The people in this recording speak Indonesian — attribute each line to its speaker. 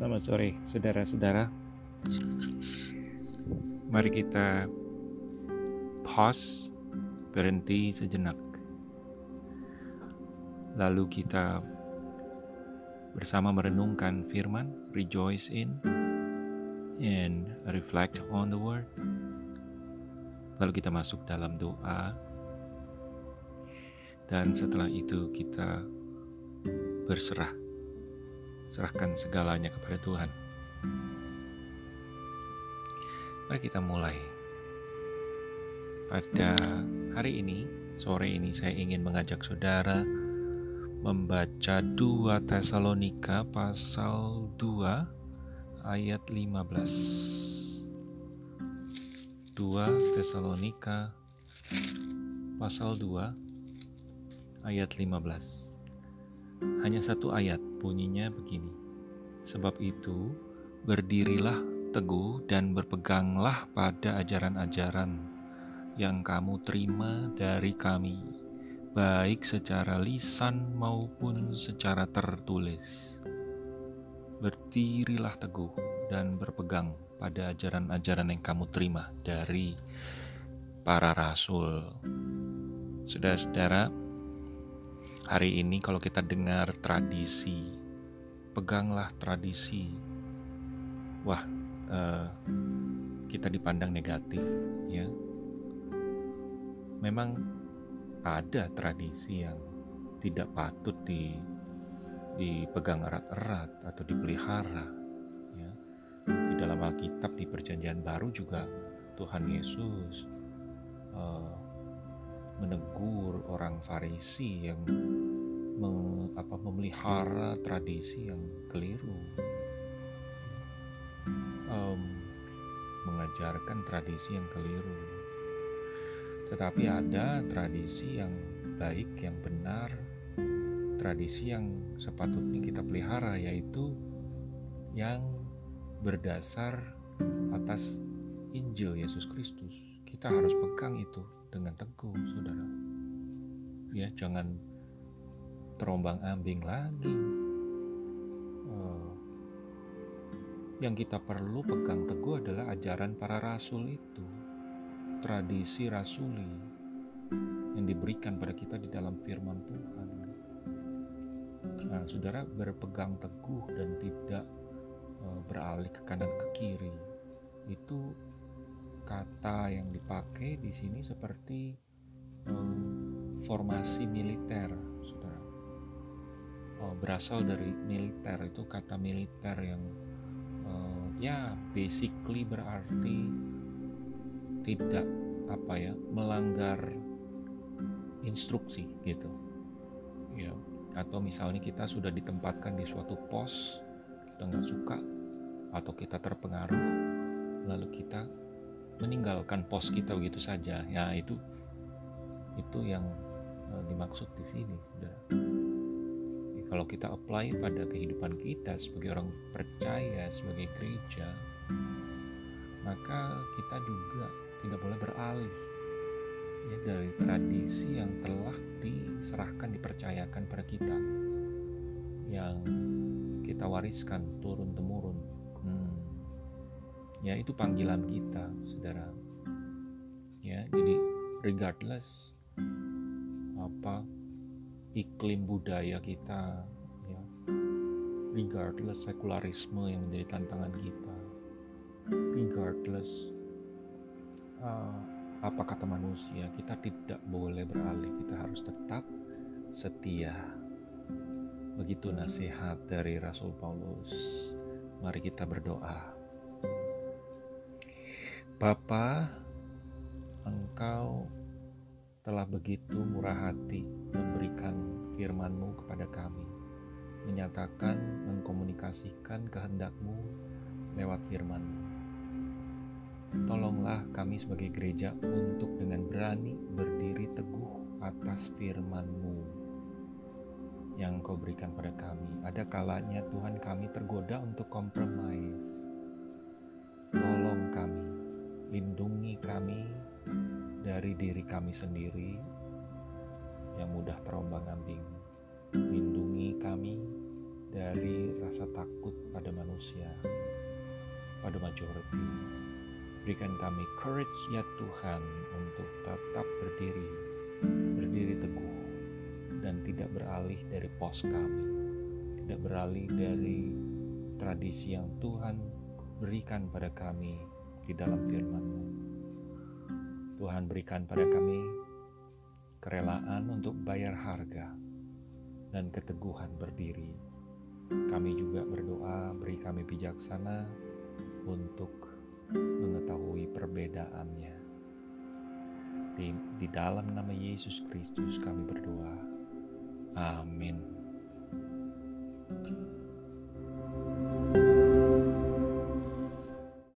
Speaker 1: Selamat sore, saudara-saudara. Mari kita pause, berhenti sejenak. Lalu kita bersama merenungkan firman, rejoice in, and reflect on the word. Lalu kita masuk dalam doa, dan setelah itu kita berserah serahkan segalanya kepada Tuhan. Mari kita mulai. Pada hari ini, sore ini saya ingin mengajak saudara membaca 2 Tesalonika pasal 2 ayat 15. 2 Tesalonika pasal 2 ayat 15. Hanya satu ayat bunyinya begini. Sebab itu, berdirilah teguh dan berpeganglah pada ajaran-ajaran yang kamu terima dari kami, baik secara lisan maupun secara tertulis. Berdirilah teguh dan berpegang pada ajaran-ajaran yang kamu terima dari para rasul. Saudara-saudara, Hari ini kalau kita dengar tradisi, peganglah tradisi. Wah, uh, kita dipandang negatif, ya. Memang ada tradisi yang tidak patut di dipegang erat-erat atau dipelihara. Ya. Di dalam Alkitab di Perjanjian Baru juga Tuhan Yesus uh, menegur orang Farisi yang me, apa, memelihara tradisi yang keliru, um, mengajarkan tradisi yang keliru. Tetapi ada tradisi yang baik, yang benar, tradisi yang sepatutnya kita pelihara, yaitu yang berdasar atas Injil Yesus Kristus. Kita harus pegang itu dengan teguh, saudara. Ya, jangan terombang ambing lagi. Uh, yang kita perlu pegang teguh adalah ajaran para rasul itu, tradisi rasuli yang diberikan pada kita di dalam firman Tuhan. Nah, saudara berpegang teguh dan tidak uh, beralih ke kanan ke kiri itu kata yang dipakai di sini seperti um, formasi militer. Oh, berasal dari militer. Itu kata militer yang uh, ya basically berarti tidak apa ya melanggar instruksi gitu, ya. Atau misalnya kita sudah ditempatkan di suatu pos kita nggak suka atau kita terpengaruh lalu kita meninggalkan pos kita begitu saja. Ya itu itu yang uh, dimaksud di sini sudah kalau kita apply pada kehidupan kita sebagai orang percaya sebagai gereja maka kita juga tidak boleh beralih ya, dari tradisi yang telah diserahkan dipercayakan pada kita yang kita wariskan turun temurun ya itu panggilan kita saudara. Ya jadi regardless apa iklim budaya kita ya. Regardless sekularisme yang menjadi tantangan kita. Regardless uh, apa kata manusia kita tidak boleh beralih. Kita harus tetap setia. Begitu nasihat dari Rasul Paulus. Mari kita berdoa. Bapa, Engkau telah begitu murah hati memberikan firman-Mu kepada kami, menyatakan, mengkomunikasikan kehendak-Mu lewat firman-Mu. Tolonglah kami sebagai gereja untuk dengan berani berdiri teguh atas firman-Mu yang Kau berikan pada kami. Ada kalanya Tuhan kami tergoda untuk kompromis. Tolong kami lindungi kami dari diri kami sendiri yang mudah terombang ambing. Lindungi kami dari rasa takut pada manusia, pada majority. Berikan kami courage ya Tuhan untuk tetap berdiri, berdiri teguh, dan tidak beralih dari pos kami, tidak beralih dari tradisi yang Tuhan berikan pada kami di dalam firman-Mu. Tuhan berikan pada kami kerelaan untuk bayar harga dan keteguhan berdiri. Kami juga berdoa beri kami bijaksana untuk mengetahui perbedaannya. Di, di dalam nama Yesus Kristus kami berdoa. Amin.